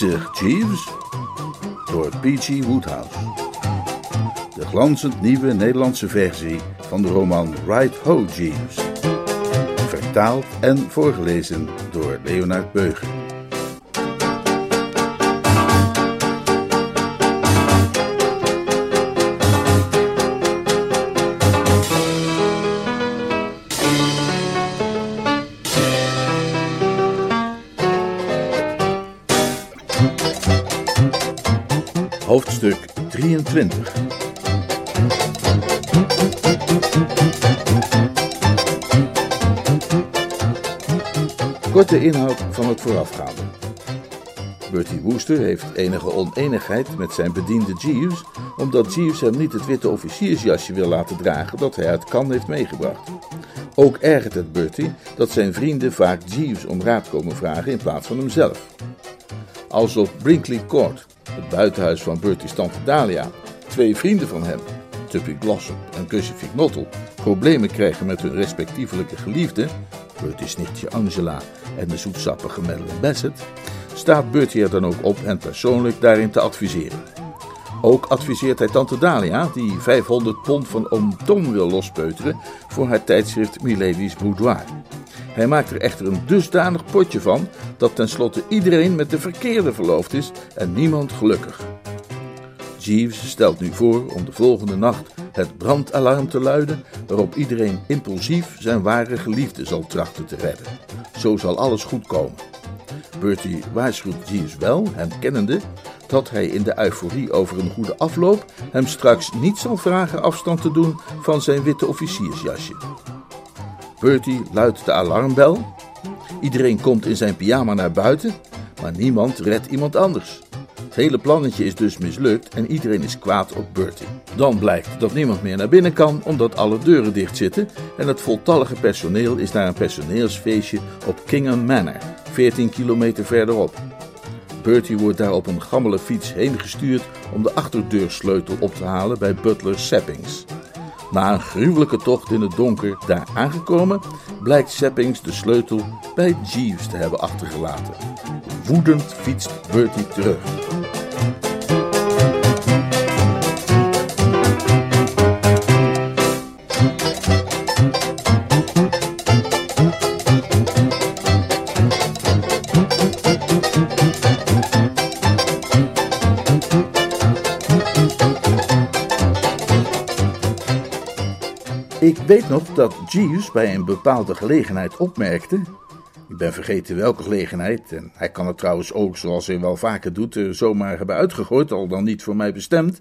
Bezig, Jeeves. Door P.G. Woodhouse. De glanzend nieuwe Nederlandse versie van de roman Right Ho, Jeeves. Vertaald en voorgelezen door Leonard Beuger. 23. Korte inhoud van het voorafgaande. Bertie Wooster heeft enige oneenigheid met zijn bediende Jeeves, omdat Jeeves hem niet het witte officiersjasje wil laten dragen dat hij uit Cannes heeft meegebracht. Ook ergert het Bertie dat zijn vrienden vaak Jeeves om raad komen vragen in plaats van hemzelf. Als op Brinkley Court, het buitenhuis van Bertie's tante Dahlia, twee vrienden van hem, Tuppy Glossop en Gussie Fignottel, problemen krijgen met hun respectievelijke geliefden, Bertie's nichtje Angela en de zoetsappige Madeleine Bassett, staat Bertie er dan ook op hen persoonlijk daarin te adviseren. Ook adviseert hij tante Dahlia, die 500 pond van oom Tom wil lospeuteren voor haar tijdschrift Milady's Boudoir. Hij maakt er echter een dusdanig potje van dat tenslotte iedereen met de verkeerde verloofd is en niemand gelukkig. Jeeves stelt nu voor om de volgende nacht het brandalarm te luiden, waarop iedereen impulsief zijn ware geliefde zal trachten te redden. Zo zal alles goed komen. Bertie waarschuwt Jeeves wel, hem kennende, dat hij in de euforie over een goede afloop hem straks niet zal vragen afstand te doen van zijn witte officiersjasje. Bertie luidt de alarmbel. Iedereen komt in zijn pyjama naar buiten, maar niemand redt iemand anders. Het hele plannetje is dus mislukt en iedereen is kwaad op Bertie. Dan blijkt dat niemand meer naar binnen kan omdat alle deuren dicht zitten en het voltallige personeel is naar een personeelsfeestje op Kingham Manor, 14 kilometer verderop. Bertie wordt daar op een gammele fiets heen gestuurd om de achterdeursleutel op te halen bij butler Sappings. Na een gruwelijke tocht in het donker daar aangekomen, blijkt Sappings de sleutel bij Jeeves te hebben achtergelaten. Woedend fietst Bertie terug. Weet nog dat Jeeves bij een bepaalde gelegenheid opmerkte. Ik ben vergeten welke gelegenheid, en hij kan het trouwens ook, zoals hij wel vaker doet, er zomaar hebben uitgegooid, al dan niet voor mij bestemd,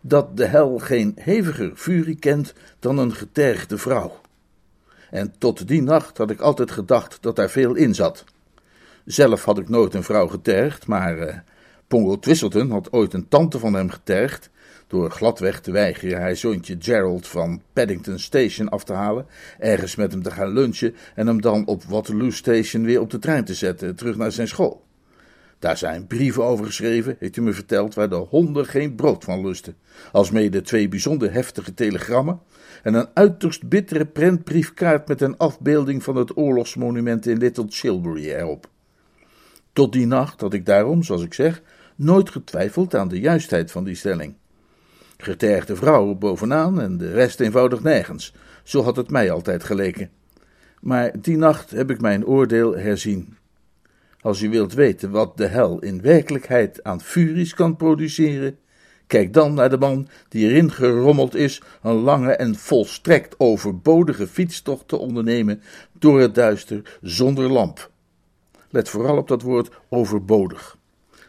dat de hel geen heviger furie kent dan een getergde vrouw. En tot die nacht had ik altijd gedacht dat daar veel in zat. Zelf had ik nooit een vrouw getergd, maar uh, Pongo Twistleton had ooit een tante van hem getergd, door gladweg te weigeren haar zoontje Gerald van Paddington Station af te halen, ergens met hem te gaan lunchen en hem dan op Waterloo Station weer op de trein te zetten, terug naar zijn school. Daar zijn brieven over geschreven, heeft u me verteld, waar de honden geen brood van lusten, alsmede twee bijzonder heftige telegrammen en een uiterst bittere prentbriefkaart met een afbeelding van het oorlogsmonument in Little Chilbury erop. Tot die nacht had ik daarom, zoals ik zeg, nooit getwijfeld aan de juistheid van die stelling. Getergde vrouwen bovenaan en de rest eenvoudig nergens. Zo had het mij altijd geleken. Maar die nacht heb ik mijn oordeel herzien. Als u wilt weten wat de hel in werkelijkheid aan furies kan produceren, kijk dan naar de man die erin gerommeld is een lange en volstrekt overbodige fietstocht te ondernemen door het duister zonder lamp. Let vooral op dat woord overbodig.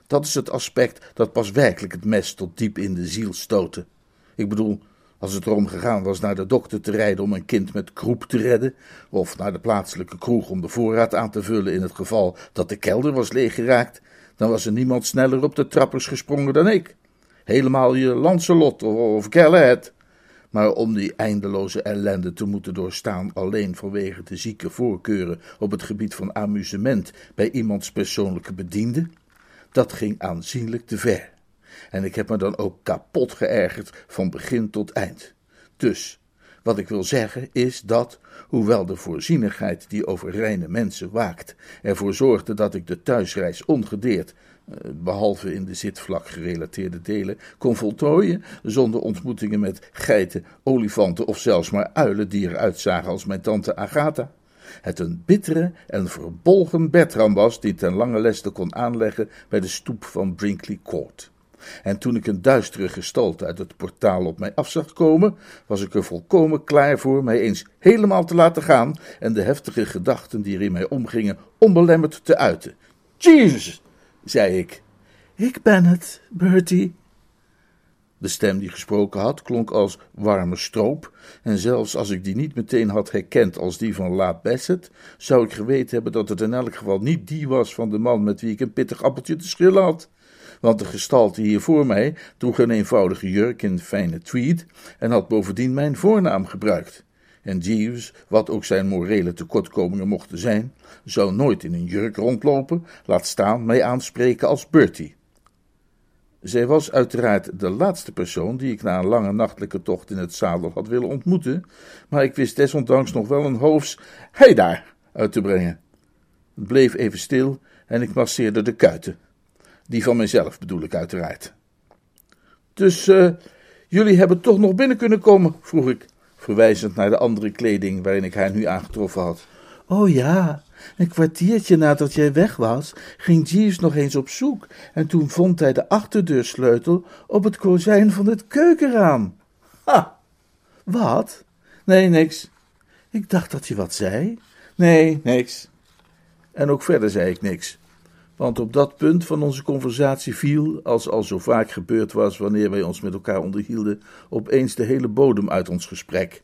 Dat is het aspect dat pas werkelijk het mes tot diep in de ziel stoten. Ik bedoel, Als het erom gegaan was naar de dokter te rijden om een kind met kroep te redden, of naar de plaatselijke kroeg om de voorraad aan te vullen in het geval dat de kelder was leeggeraakt, dan was er niemand sneller op de trappers gesprongen dan ik. Helemaal je Lancelot of Galahad. Maar om die eindeloze ellende te moeten doorstaan alleen vanwege de zieke voorkeuren op het gebied van amusement bij iemands persoonlijke bediende, dat ging aanzienlijk te ver. En ik heb me dan ook kapot geërgerd van begin tot eind. Dus, wat ik wil zeggen is dat, hoewel de voorzienigheid die over reine mensen waakt, ervoor zorgde dat ik de thuisreis ongedeerd, eh, behalve in de zitvlak gerelateerde delen, kon voltooien, zonder ontmoetingen met geiten, olifanten of zelfs maar uilen die eruit zagen als mijn tante Agatha. Het een bittere en verbolgen Bertram was die ten lange leste kon aanleggen bij de stoep van Brinkley Court. En toen ik een duistere gestalte uit het portaal op mij af zag komen, was ik er volkomen klaar voor mij eens helemaal te laten gaan en de heftige gedachten die er in mij omgingen onbelemmerd te uiten. Jezus, zei ik. Ik ben het, Bertie. De stem die gesproken had klonk als warme stroop, en zelfs als ik die niet meteen had herkend als die van La Bassett, zou ik geweten hebben dat het in elk geval niet die was van de man met wie ik een pittig appeltje te schillen had want de gestalte hier voor mij droeg een eenvoudige jurk in fijne tweed en had bovendien mijn voornaam gebruikt. En Jeeves, wat ook zijn morele tekortkomingen mochten zijn, zou nooit in een jurk rondlopen, laat staan mij aanspreken als Bertie. Zij was uiteraard de laatste persoon die ik na een lange nachtelijke tocht in het zadel had willen ontmoeten, maar ik wist desondanks nog wel een hoofs Hé daar uit te brengen. Het bleef even stil en ik masseerde de kuiten. Die van mijzelf bedoel ik uiteraard. Dus uh, jullie hebben toch nog binnen kunnen komen? vroeg ik, verwijzend naar de andere kleding waarin ik haar nu aangetroffen had. Oh ja, een kwartiertje nadat jij weg was, ging Jeeves nog eens op zoek en toen vond hij de achterdeursleutel op het kozijn van het keukenraam. Ha! Wat? Nee, niks. Ik dacht dat je wat zei. Nee, niks. En ook verder zei ik niks want op dat punt van onze conversatie viel, als al zo vaak gebeurd was wanneer wij ons met elkaar onderhielden, opeens de hele bodem uit ons gesprek.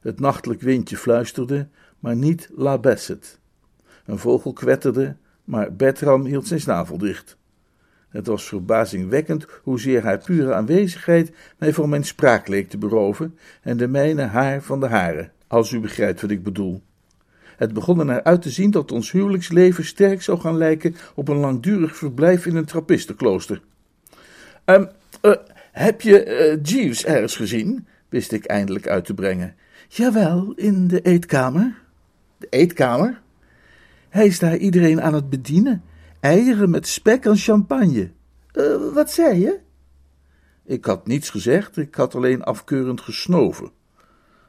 Het nachtelijk windje fluisterde, maar niet La Bassett. Een vogel kwetterde, maar Bertram hield zijn snavel dicht. Het was verbazingwekkend hoezeer haar pure aanwezigheid mij van mijn spraak leek te beroven en de mijne haar van de hare, als u begrijpt wat ik bedoel. Het begon er naar uit te zien dat ons huwelijksleven sterk zou gaan lijken op een langdurig verblijf in een trappistenklooster. Um, uh, heb je uh, Jeeves ergens gezien? wist ik eindelijk uit te brengen. Jawel, in de eetkamer. De eetkamer? Hij is daar iedereen aan het bedienen. Eieren met spek en champagne. Uh, wat zei je? Ik had niets gezegd, ik had alleen afkeurend gesnoven.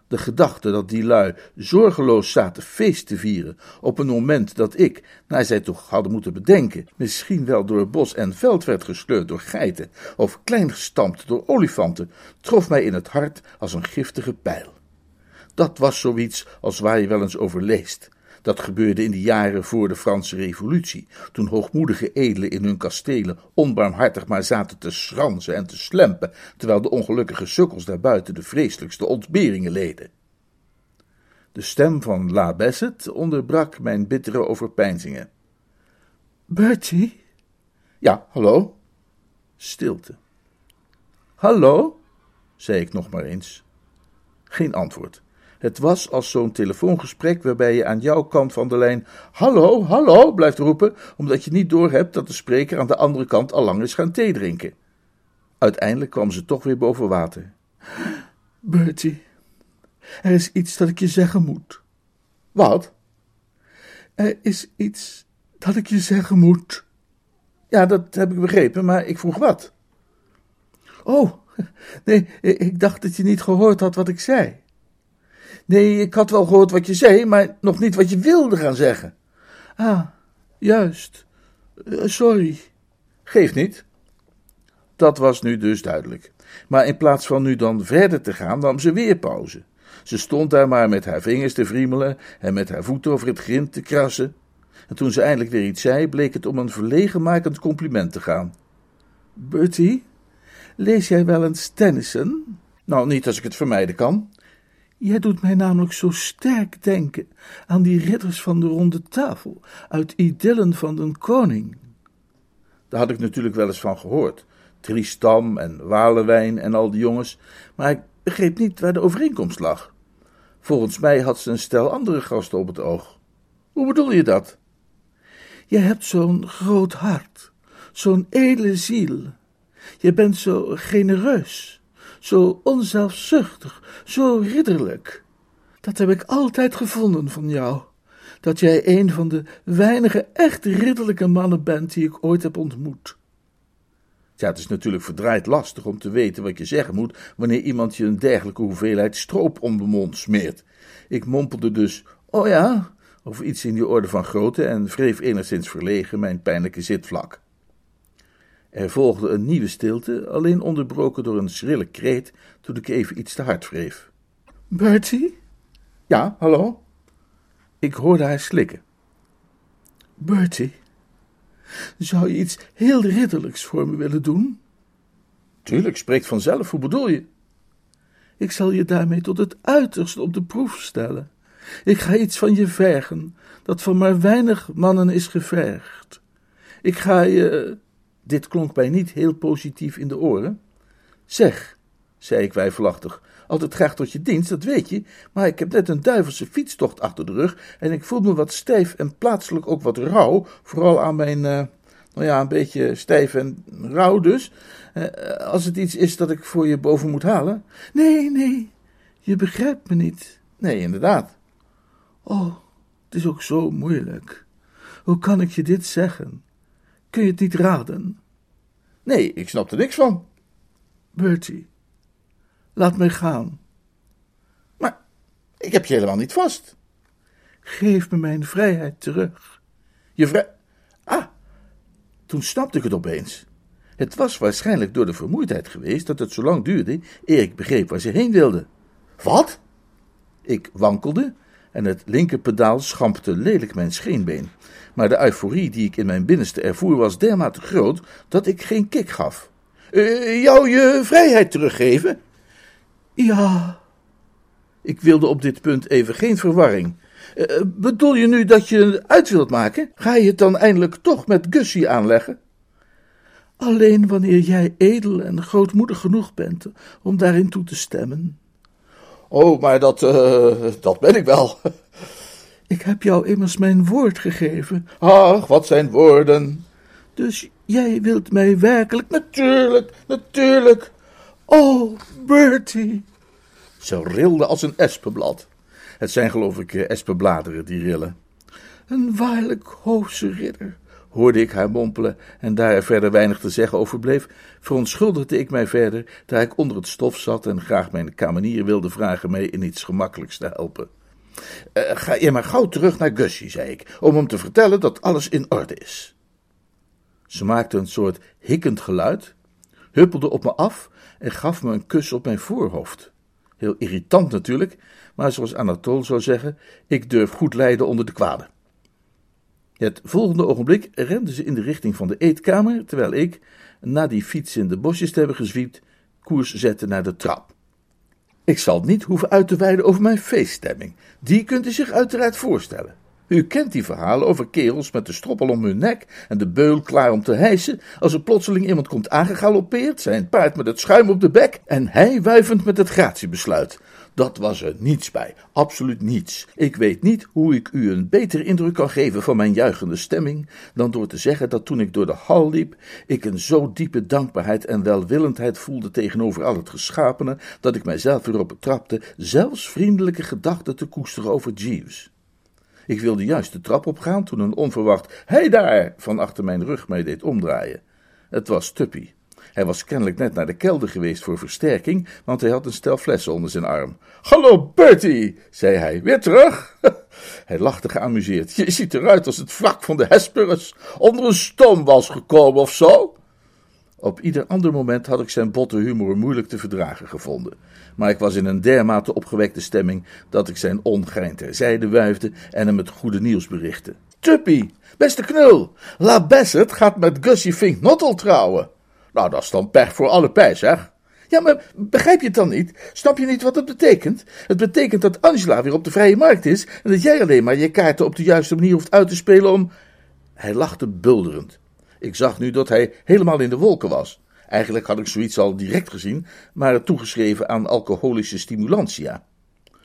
De gedachte dat die lui zorgeloos zaten feest te vieren op een moment dat ik, naar zij toch hadden moeten bedenken, misschien wel door bos en veld werd gesleurd door geiten of kleingestampt door olifanten, trof mij in het hart als een giftige pijl. Dat was zoiets als waar je wel eens over leest, dat gebeurde in de jaren voor de Franse Revolutie, toen hoogmoedige edelen in hun kastelen onbarmhartig maar zaten te schransen en te slempen, terwijl de ongelukkige sukkels daarbuiten de vreselijkste ontberingen leden. De stem van La Bassett onderbrak mijn bittere overpeinzingen. Bertie? Ja, hallo? Stilte. Hallo? zei ik nog maar eens. Geen antwoord. Het was als zo'n telefoongesprek waarbij je aan jouw kant van de lijn hallo, hallo blijft roepen, omdat je niet doorhebt dat de spreker aan de andere kant al lang is gaan thee drinken. Uiteindelijk kwam ze toch weer boven water. Bertie, er is iets dat ik je zeggen moet. Wat? Er is iets dat ik je zeggen moet. Ja, dat heb ik begrepen, maar ik vroeg wat. Oh, nee, ik dacht dat je niet gehoord had wat ik zei. Nee, ik had wel gehoord wat je zei, maar nog niet wat je wilde gaan zeggen. Ah, juist. Uh, sorry. Geeft niet. Dat was nu dus duidelijk. Maar in plaats van nu dan verder te gaan, nam ze weer pauze. Ze stond daar maar met haar vingers te vriemelen en met haar voeten over het grind te krassen. En toen ze eindelijk weer iets zei, bleek het om een verlegenmakend compliment te gaan. Bertie, lees jij wel eens Tennyson? Nou, niet als ik het vermijden kan. Jij doet mij namelijk zo sterk denken aan die ridders van de ronde tafel uit Idyllen van den Koning. Daar had ik natuurlijk wel eens van gehoord. Tristam en Walewijn en al die jongens, maar ik begreep niet waar de overeenkomst lag. Volgens mij had ze een stel andere gasten op het oog. Hoe bedoel je dat? Je hebt zo'n groot hart, zo'n edele ziel. Je bent zo genereus, zo onzelfzuchtig, zo ridderlijk. Dat heb ik altijd gevonden van jou. Dat jij een van de weinige echt ridderlijke mannen bent die ik ooit heb ontmoet. Ja, het is natuurlijk verdraaid lastig om te weten wat je zeggen moet wanneer iemand je een dergelijke hoeveelheid stroop om de mond smeert. Ik mompelde dus, oh ja, of iets in die orde van grootte en wreef enigszins verlegen mijn pijnlijke zitvlak. Er volgde een nieuwe stilte, alleen onderbroken door een schrille kreet toen ik even iets te hard wreef. Bertie? Ja, hallo? Ik hoorde haar slikken. Bertie, zou je iets heel ridderlijks voor me willen doen? Tuurlijk, spreekt vanzelf, hoe bedoel je? Ik zal je daarmee tot het uiterste op de proef stellen. Ik ga iets van je vergen, dat van maar weinig mannen is gevergd. Ik ga je. Dit klonk mij niet heel positief in de oren. Zeg, zei ik weifelachtig, altijd graag tot je dienst, dat weet je, maar ik heb net een duivelse fietstocht achter de rug en ik voel me wat stijf en plaatselijk ook wat rauw, vooral aan mijn, uh, nou ja, een beetje stijf en rauw dus. Uh, als het iets is dat ik voor je boven moet halen. Nee, nee, je begrijpt me niet. Nee, inderdaad. Oh, het is ook zo moeilijk. Hoe kan ik je dit zeggen? Kun je het niet raden? Nee, ik snap er niks van. Bertie, laat mij gaan. Maar ik heb je helemaal niet vast. Geef me mijn vrijheid terug. Je vrij... Ah, toen snapte ik het opeens. Het was waarschijnlijk door de vermoeidheid geweest dat het zo lang duurde eer ik begreep waar ze heen wilde. Wat? Ik wankelde en het linkerpedaal schampte lelijk mijn scheenbeen. Maar de euforie die ik in mijn binnenste ervoer was dermate groot dat ik geen kick gaf. Uh, jou je vrijheid teruggeven? Ja. Ik wilde op dit punt even geen verwarring. Uh, bedoel je nu dat je uit wilt maken? Ga je het dan eindelijk toch met Gussie aanleggen? Alleen wanneer jij edel en grootmoedig genoeg bent om daarin toe te stemmen. Oh, maar dat, uh, dat ben ik wel. Ik heb jou immers mijn woord gegeven. Ach, wat zijn woorden. Dus jij wilt mij werkelijk... Natuurlijk, natuurlijk. Oh, Bertie. Ze rilde als een espenblad. Het zijn geloof ik espenbladeren die rillen. Een waarlijk hoofse ridder, hoorde ik haar mompelen, en daar er verder weinig te zeggen over bleef, verontschuldigde ik mij verder, daar ik onder het stof zat en graag mijn kamenier wilde vragen mij in iets gemakkelijks te helpen. Uh, ga je maar gauw terug naar Gussie, zei ik, om hem te vertellen dat alles in orde is. Ze maakte een soort hikkend geluid, huppelde op me af en gaf me een kus op mijn voorhoofd. Heel irritant natuurlijk, maar zoals Anatole zou zeggen, ik durf goed lijden onder de kwade. Het volgende ogenblik rende ze in de richting van de eetkamer, terwijl ik, na die fiets in de bosjes te hebben gezwiept, koers zette naar de trap. Ik zal niet hoeven uit te wijden over mijn feeststemming. Die kunt u zich uiteraard voorstellen. U kent die verhalen over kerels met de stroppel om hun nek en de beul klaar om te hijsen, als er plotseling iemand komt aangegalopeerd, zijn paard met het schuim op de bek en hij wuivend met het gratiebesluit. Dat was er niets bij, absoluut niets. Ik weet niet hoe ik u een betere indruk kan geven van mijn juichende stemming, dan door te zeggen dat toen ik door de hal liep, ik een zo diepe dankbaarheid en welwillendheid voelde tegenover al het geschapene, dat ik mijzelf erop betrapte zelfs vriendelijke gedachten te koesteren over Jeeves. Ik wilde juist de trap opgaan toen een onverwacht Hé daar van achter mijn rug mij deed omdraaien. Het was Tuppy. Hij was kennelijk net naar de kelder geweest voor versterking, want hij had een stel flessen onder zijn arm. Hallo Bertie, zei hij, weer terug? hij lachte geamuseerd. Je ziet eruit als het vlak van de Hesperus onder een stoom was gekomen of zo. Op ieder ander moment had ik zijn botte humor moeilijk te verdragen gevonden. Maar ik was in een dermate opgewekte stemming dat ik zijn ongein terzijde wuifde en hem het goede nieuws berichtte. Tuppy, beste knul, La Bassett gaat met Gussie Fink Nottel trouwen. Nou, dat is dan pech voor alle pijs, zeg. Ja, maar begrijp je het dan niet? Snap je niet wat het betekent? Het betekent dat Angela weer op de vrije markt is en dat jij alleen maar je kaarten op de juiste manier hoeft uit te spelen om. Hij lachte bulderend. Ik zag nu dat hij helemaal in de wolken was. Eigenlijk had ik zoiets al direct gezien, maar het toegeschreven aan alcoholische stimulantia.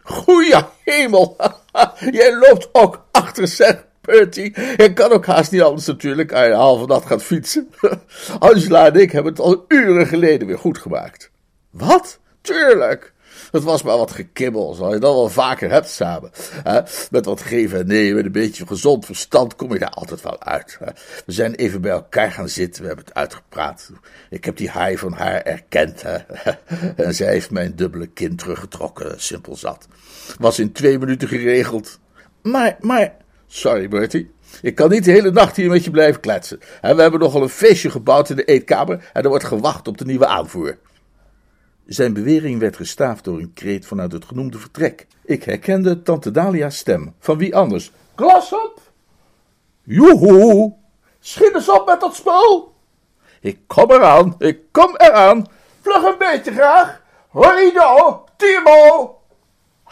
Goeie hemel, jij loopt ook achter, zeg Bertie. Je kan ook haast niet anders natuurlijk, als je halve nacht gaat fietsen. Angela en ik hebben het al uren geleden weer goed gemaakt. Wat? Tuurlijk. Het was maar wat gekibbel, zoals je dat wel vaker hebt samen. Met wat geven en nemen, een beetje gezond verstand kom je daar altijd wel uit. We zijn even bij elkaar gaan zitten, we hebben het uitgepraat. Ik heb die haai van haar erkend. En zij heeft mijn dubbele kin teruggetrokken, simpel zat. Was in twee minuten geregeld. Maar, maar, sorry Bertie. Ik kan niet de hele nacht hier met je blijven kletsen. We hebben nogal een feestje gebouwd in de eetkamer en er wordt gewacht op de nieuwe aanvoer. Zijn bewering werd gestaafd door een kreet vanuit het genoemde vertrek. Ik herkende tante Dalia's stem. Van wie anders? Glas op! Joehoe! Schiet eens op met dat spul! Ik kom eraan, ik kom eraan. Vlug een beetje graag. Horido, Timo!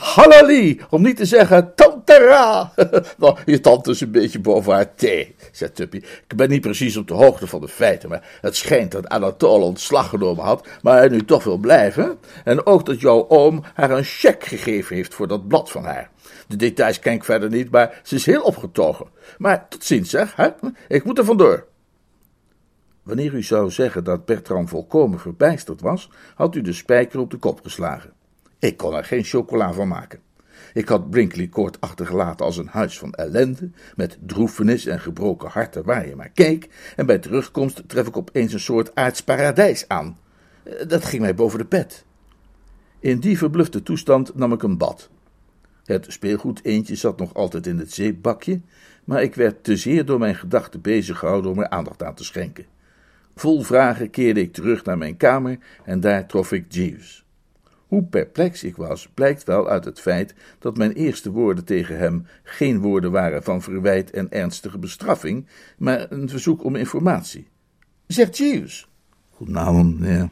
Halali, om niet te zeggen tantera. nou, je tante is een beetje boven haar thee, zei Tuppy. Ik ben niet precies op de hoogte van de feiten, maar het schijnt dat Anatole ontslag genomen had, maar hij nu toch wil blijven. En ook dat jouw oom haar een cheque gegeven heeft voor dat blad van haar. De details ken ik verder niet, maar ze is heel opgetogen. Maar tot ziens, zeg. Hè? Ik moet er vandoor. Wanneer u zou zeggen dat Bertram volkomen verbijsterd was, had u de spijker op de kop geslagen. Ik kon er geen chocola van maken. Ik had Brinkley Court achtergelaten als een huis van ellende, met droefenis en gebroken harten waar je maar keek, en bij terugkomst tref ik opeens een soort aards paradijs aan. Eh, dat ging mij boven de pet. In die verblufte toestand nam ik een bad. Het speelgoed eentje zat nog altijd in het zeepbakje, maar ik werd te zeer door mijn gedachten bezig gehouden om er aandacht aan te schenken. Vol vragen keerde ik terug naar mijn kamer en daar trof ik Jeeves. Hoe perplex ik was, blijkt wel uit het feit dat mijn eerste woorden tegen hem geen woorden waren van verwijt en ernstige bestraffing, maar een verzoek om informatie. Zegt Jeeves. Goedenavond, meneer.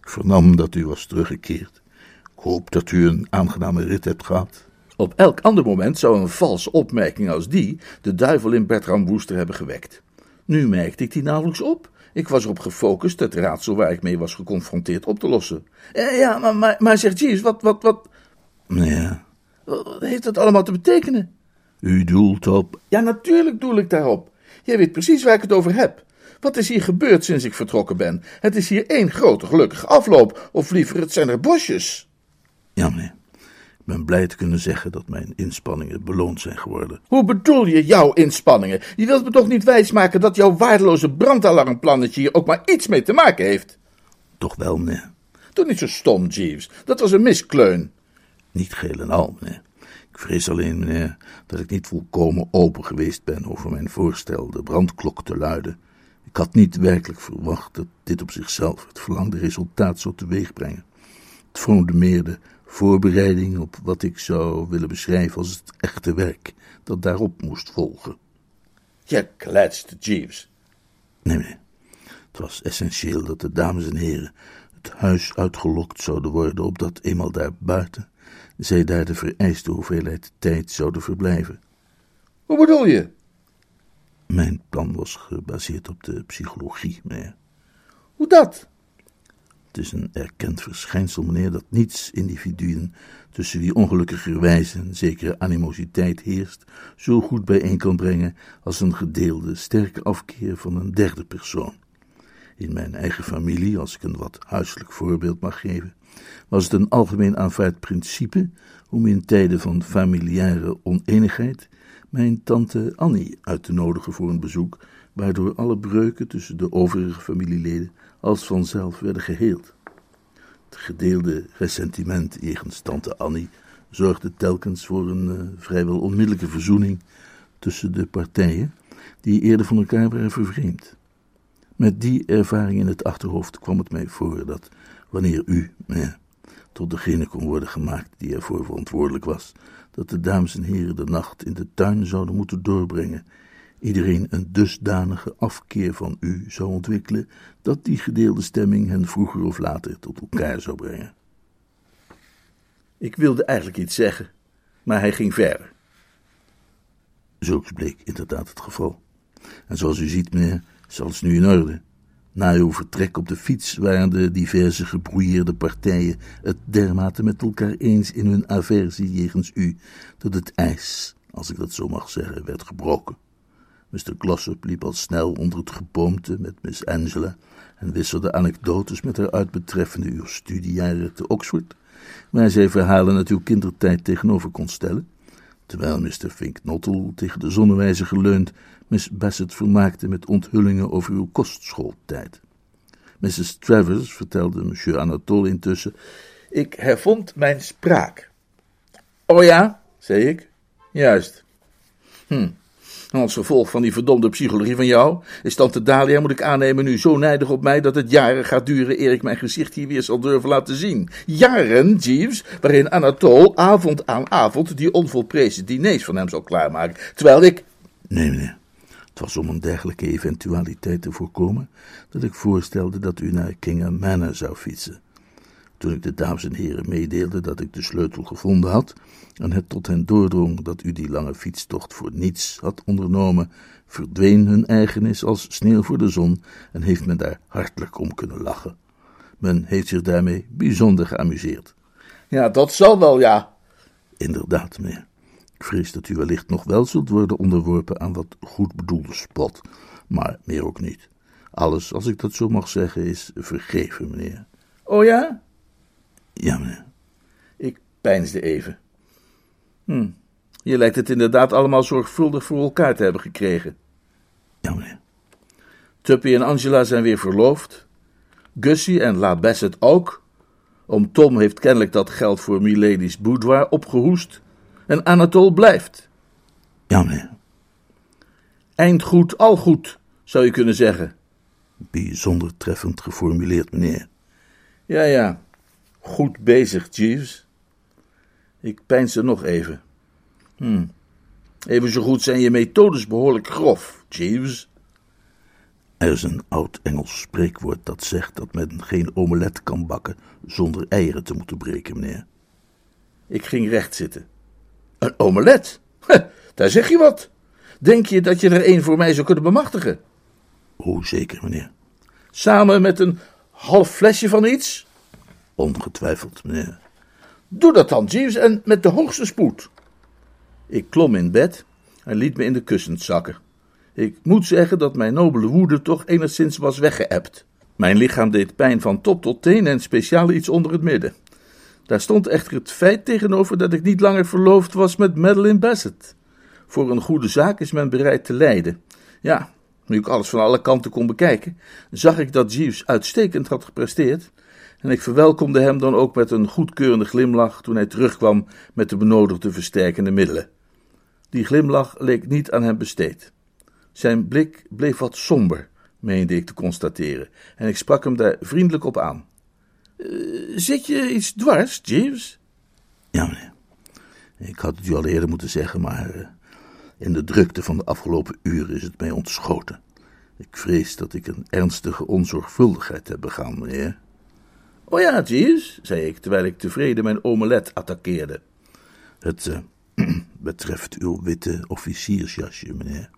Ik vernam dat u was teruggekeerd. Ik hoop dat u een aangename rit hebt gehad. Op elk ander moment zou een valse opmerking als die de duivel in Bertram Woester hebben gewekt. Nu merkte ik die nauwelijks op. Ik was erop gefocust het raadsel waar ik mee was geconfronteerd op te lossen. Eh, ja, maar, maar, maar zegt Jeeves, wat, wat, wat... Ja. Wat heeft dat allemaal te betekenen? U doelt op... Ja, natuurlijk doel ik daarop. Jij weet precies waar ik het over heb. Wat is hier gebeurd sinds ik vertrokken ben? Het is hier één grote gelukkige afloop, of liever, het zijn er bosjes. Ja, meneer. Ik ben blij te kunnen zeggen dat mijn inspanningen beloond zijn geworden. Hoe bedoel je jouw inspanningen? Je wilt me toch niet wijsmaken dat jouw waardeloze brandalarmplannetje hier ook maar iets mee te maken heeft? Toch wel, meneer. Doe niet zo stom, Jeeves. Dat was een miskleun. Niet geheel en al, meneer. Ik vrees alleen, meneer, dat ik niet volkomen open geweest ben over mijn voorstel de brandklok te luiden. Ik had niet werkelijk verwacht dat dit op zichzelf het verlangde resultaat zou teweegbrengen. Het vormde meer de voorbereiding op wat ik zou willen beschrijven als het echte werk dat daarop moest volgen. Je kletst, Jeeves. Nee, nee. Het was essentieel dat de dames en heren het huis uitgelokt zouden worden, opdat eenmaal daar buiten zij daar de vereiste hoeveelheid tijd zouden verblijven. Hoe bedoel je? Mijn plan was gebaseerd op de psychologie, meneer. Hoe dat? Het is een erkend verschijnsel, meneer, dat niets individuen, tussen wie ongelukkigerwijs een zekere animositeit heerst, zo goed bijeen kan brengen als een gedeelde, sterke afkeer van een derde persoon. In mijn eigen familie, als ik een wat huiselijk voorbeeld mag geven, was het een algemeen aanvaard principe om in tijden van familiaire oneenigheid mijn tante Annie uit te nodigen voor een bezoek, waardoor alle breuken tussen de overige familieleden als vanzelf werden geheeld. Het gedeelde ressentiment jegens tante Annie zorgde telkens voor een uh, vrijwel onmiddellijke verzoening tussen de partijen, die eerder van elkaar waren vervreemd. Met die ervaring in het achterhoofd kwam het mij voor dat wanneer u, meneer, tot degene kon worden gemaakt die ervoor verantwoordelijk was, dat de dames en heren de nacht in de tuin zouden moeten doorbrengen, iedereen een dusdanige afkeer van u zou ontwikkelen dat die gedeelde stemming hen vroeger of later tot elkaar zou brengen. Ik wilde eigenlijk iets zeggen, maar hij ging verder. Zulks bleek inderdaad het geval. En zoals u ziet, meneer, is alles nu in orde. Na uw vertrek op de fiets waren de diverse gebrouilleerde partijen het dermate met elkaar eens in hun aversie jegens u, dat het ijs, als ik dat zo mag zeggen, werd gebroken. Mr. Glossop liep al snel onder het geboomte met Miss Angela en wisselde anekdotes met haar uit betreffende uw studiejaren te Oxford, waar zij verhalen uit uw kindertijd tegenover kon stellen, terwijl Mr. Fink Nottle tegen de zonnewijzer geleund Miss Bassett vermaakte met onthullingen over uw kostschooltijd. Mrs. Travers vertelde monsieur Anatole intussen, ik hervond mijn spraak. Oh ja, zei ik, juist. Hm, als gevolg van die verdomde psychologie van jou is tante Dalia, moet ik aannemen, nu zo nijdig op mij dat het jaren gaat duren eer ik mijn gezicht hier weer zal durven laten zien. Jaren, Jeeves, waarin Anatole avond aan avond die onvolprezen diners van hem zal klaarmaken, terwijl ik... Nee, meneer. Het was om een dergelijke eventualiteit te voorkomen dat ik voorstelde dat u naar Kingham Manor zou fietsen. Toen ik de dames en heren meedeelde dat ik de sleutel gevonden had en het tot hen doordrong dat u die lange fietstocht voor niets had ondernomen, verdween hun eigenis als sneeuw voor de zon en heeft men daar hartelijk om kunnen lachen. Men heeft zich daarmee bijzonder geamuseerd. Ja, dat zal wel, ja. Inderdaad, meneer. Ik vrees dat u wellicht nog wel zult worden onderworpen aan wat goed bedoelde spot, maar meer ook niet. Alles, als ik dat zo mag zeggen, is vergeven, meneer. Oh ja? Ja, meneer. Ik peinsde even. Hm, je lijkt het inderdaad allemaal zorgvuldig voor elkaar te hebben gekregen. Ja, meneer. Tuppy en Angela zijn weer verloofd. Gussie en La Bassett ook. Om Tom heeft kennelijk dat geld voor Milady's boudoir opgehoest. En Anatole blijft. Ja, meneer. Eind goed, al goed, zou je kunnen zeggen. Bijzonder treffend geformuleerd, meneer. Ja, ja. Goed bezig, Jeeves. Ik peins er nog even. Hm. Even zo goed zijn je methodes behoorlijk grof, Jeeves. Er is een oud Engels spreekwoord dat zegt dat men geen omelet kan bakken zonder eieren te moeten breken, meneer. Ik ging recht zitten. Een omelet? daar zeg je wat. Denk je dat je er een voor mij zou kunnen bemachtigen? Hoe zeker, meneer. Samen met een half flesje van iets? Ongetwijfeld, meneer. Doe dat dan, Jeeves, en met de hoogste spoed. Ik klom in bed en liet me in de kussens zakken. Ik moet zeggen dat mijn nobele woede toch enigszins was weggeëpt. Mijn lichaam deed pijn van top tot teen en speciaal iets onder het midden. Daar stond echter het feit tegenover dat ik niet langer verloofd was met Madeline Bassett. Voor een goede zaak is men bereid te lijden. Ja, nu ik alles van alle kanten kon bekijken, zag ik dat Jeeves uitstekend had gepresteerd. En ik verwelkomde hem dan ook met een goedkeurende glimlach toen hij terugkwam met de benodigde versterkende middelen. Die glimlach leek niet aan hem besteed. Zijn blik bleef wat somber, meende ik te constateren, en ik sprak hem daar vriendelijk op aan. Uh, zit je iets dwars, Jeeves? Ja, meneer. Ik had het u al eerder moeten zeggen, maar uh, in de drukte van de afgelopen uren is het mij ontschoten. Ik vrees dat ik een ernstige onzorgvuldigheid heb begaan, meneer. Oh ja, Jeeves, zei ik, terwijl ik tevreden mijn omelet attaqueerde. Het uh, betreft uw witte officiersjasje, meneer.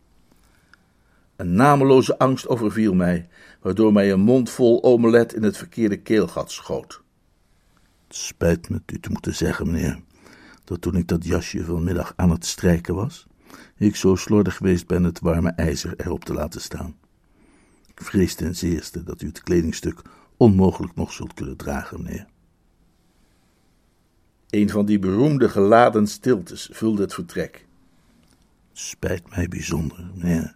Een nameloze angst overviel mij, waardoor mij een mond vol omelet in het verkeerde keelgat schoot. Het spijt me u te moeten zeggen, meneer, dat toen ik dat jasje vanmiddag aan het strijken was, ik zo slordig geweest ben het warme ijzer erop te laten staan. Ik vrees ten zeerste dat u het kledingstuk onmogelijk nog zult kunnen dragen, meneer. Een van die beroemde geladen stiltes vulde het vertrek. Spijt mij bijzonder, meneer.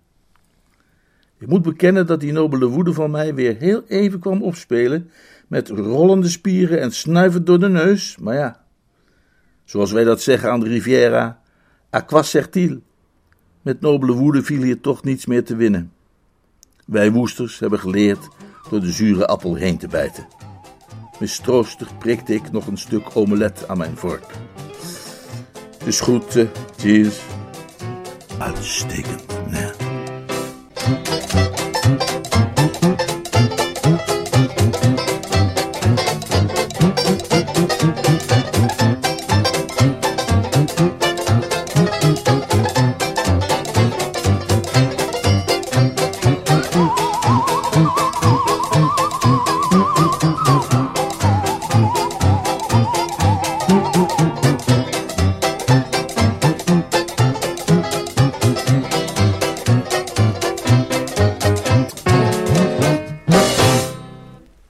Ik moet bekennen dat die nobele woede van mij weer heel even kwam opspelen, met rollende spieren en snuivend door de neus, maar ja, zoals wij dat zeggen aan de Riviera, à quoi sert-il? Met nobele woede viel hier toch niets meer te winnen. Wij woesters hebben geleerd door de zure appel heen te bijten. Mistroostig prikte ik nog een stuk omelet aan mijn vork. Het is goed. Eh, Uitstekend, nee.